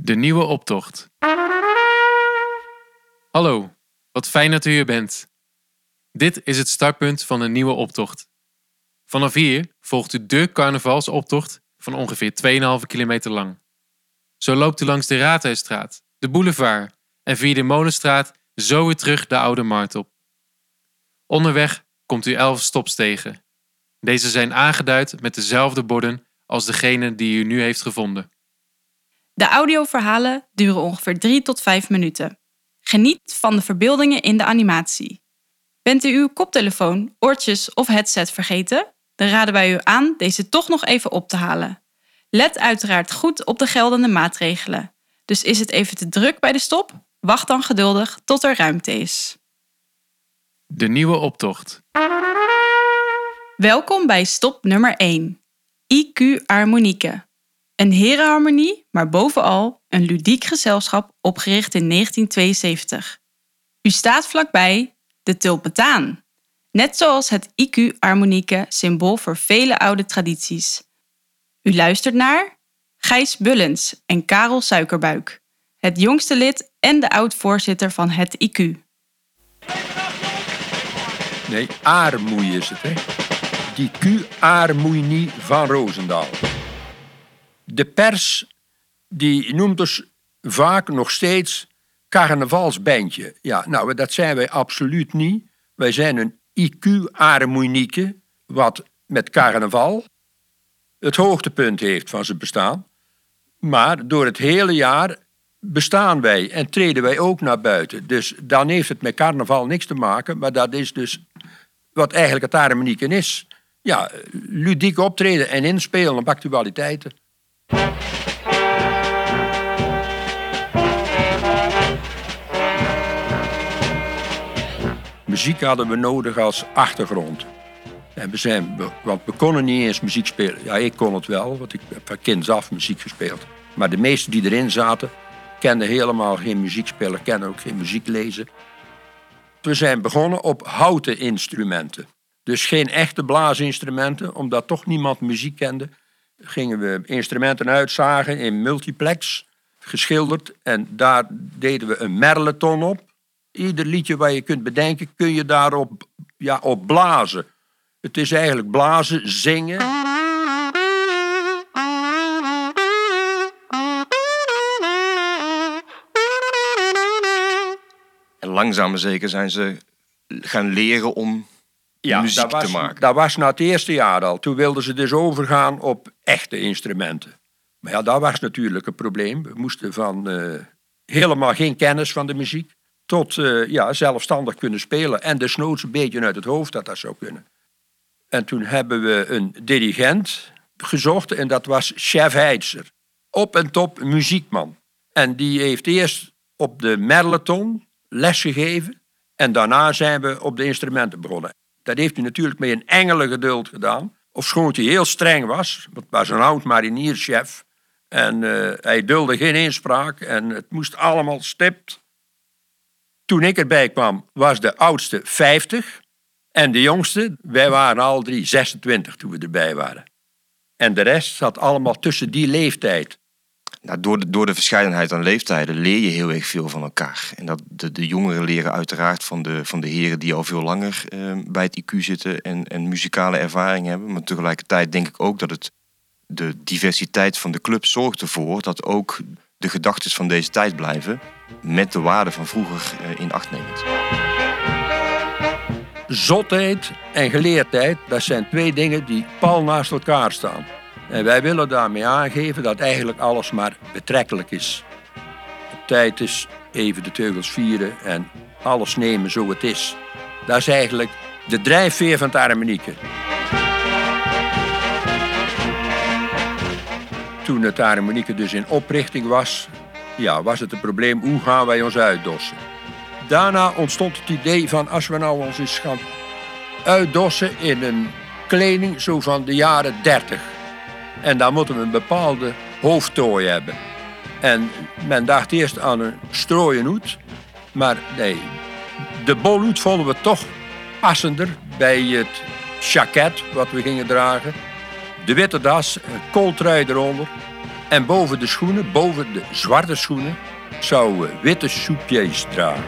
De nieuwe optocht. Hallo, wat fijn dat u hier bent. Dit is het startpunt van een nieuwe optocht. Vanaf hier volgt u de carnavalsoptocht van ongeveer 2,5 kilometer lang. Zo loopt u langs de Raadhuisstraat, de boulevard en via de Molenstraat zo weer terug de Oude Markt op. Onderweg komt u elf stops tegen. Deze zijn aangeduid met dezelfde borden als degene die u nu heeft gevonden. De audioverhalen duren ongeveer 3 tot 5 minuten. Geniet van de verbeeldingen in de animatie. Bent u uw koptelefoon, oortjes of headset vergeten? Dan raden wij u aan deze toch nog even op te halen. Let uiteraard goed op de geldende maatregelen. Dus is het even te druk bij de stop? Wacht dan geduldig tot er ruimte is. De nieuwe optocht. Welkom bij stop nummer 1. IQ Harmonieke. Een herenharmonie, maar bovenal een ludiek gezelschap opgericht in 1972. U staat vlakbij de tulpetaan. Net zoals het IQ Harmonieke symbool voor vele oude tradities. U luistert naar Gijs Bullens en Karel Suikerbuik, het jongste lid en de oud-voorzitter van het IQ. Nee, aarmoei is het, hè. Die Q-aarmoeinie van Roosendaal. De pers die noemt dus vaak nog steeds carnavalsbandje. Ja, nou, dat zijn wij absoluut niet. Wij zijn een IQ-aarmoenieke, wat met carnaval het hoogtepunt heeft van zijn bestaan. Maar door het hele jaar bestaan wij en treden wij ook naar buiten. Dus dan heeft het met carnaval niks te maken, maar dat is dus wat eigenlijk het harmonieken is. Ja, ludiek optreden en inspelen op actualiteiten. Muziek hadden we nodig als achtergrond. En we zijn, want we konden niet eens muziek spelen. Ja, ik kon het wel, want ik heb van kinds af muziek gespeeld. Maar de meesten die erin zaten, kenden helemaal geen muziek spelen, kenden ook geen muziek lezen. We zijn begonnen op houten instrumenten. Dus geen echte blaasinstrumenten, omdat toch niemand muziek kende. Gingen we instrumenten uitzagen in multiplex, geschilderd. En daar deden we een merleton op. Ieder liedje wat je kunt bedenken, kun je daarop ja, op blazen. Het is eigenlijk blazen, zingen. En langzaam zeker zijn ze gaan leren om muziek dat was, te maken. Dat was na het eerste jaar al. Toen wilden ze dus overgaan op echte instrumenten. Maar ja, dat was natuurlijk een probleem. We moesten van eh, helemaal geen kennis van de muziek tot eh, ja, zelfstandig kunnen spelen. En desnoods een beetje uit het hoofd dat dat zou kunnen. En toen hebben we een dirigent gezocht en dat was Chef Heidser. Op en top muziekman. En die heeft eerst op de merleton les gegeven. En daarna zijn we op de instrumenten begonnen. Dat heeft hij natuurlijk met een engelengeduld gedaan. Ofschoon hij heel streng was. Want het was een oud marinierschef. En eh, hij dulde geen inspraak. En het moest allemaal stipt. Toen ik erbij kwam, was de oudste 50. En de jongste, wij waren al drie 26 toen we erbij waren. En de rest zat allemaal tussen die leeftijd. Nou, door, de, door de verscheidenheid aan leeftijden leer je heel erg veel van elkaar. En dat de, jongeren leren uiteraard van de, van de heren die al veel langer eh, bij het IQ zitten en, en muzikale ervaring hebben. Maar tegelijkertijd denk ik ook dat het, de diversiteit van de club zorgt ervoor dat ook de gedachten van deze tijd blijven. Met de waarden van vroeger eh, in acht nemend. Zotheid en geleerdheid, dat zijn twee dingen die pal naast elkaar staan. En wij willen daarmee aangeven dat eigenlijk alles maar betrekkelijk is. Op tijd is even de teugels vieren en alles nemen zo het is. Dat is eigenlijk de drijfveer van het harmonieke. Toen het harmonieke dus in oprichting was, ja, was het een probleem hoe gaan wij ons uitdossen. Daarna ontstond het idee van als we nou ons eens gaan uitdossen in een kleding zo van de jaren 30. En dan moeten we een bepaalde hoofdtooi hebben. En men dacht eerst aan een strooien hoed. Maar nee, de bolhoed vonden we toch passender bij het jacket wat we gingen dragen. De witte das, een kooltrui eronder. En boven de schoenen, boven de zwarte schoenen, zou witte soupieds dragen.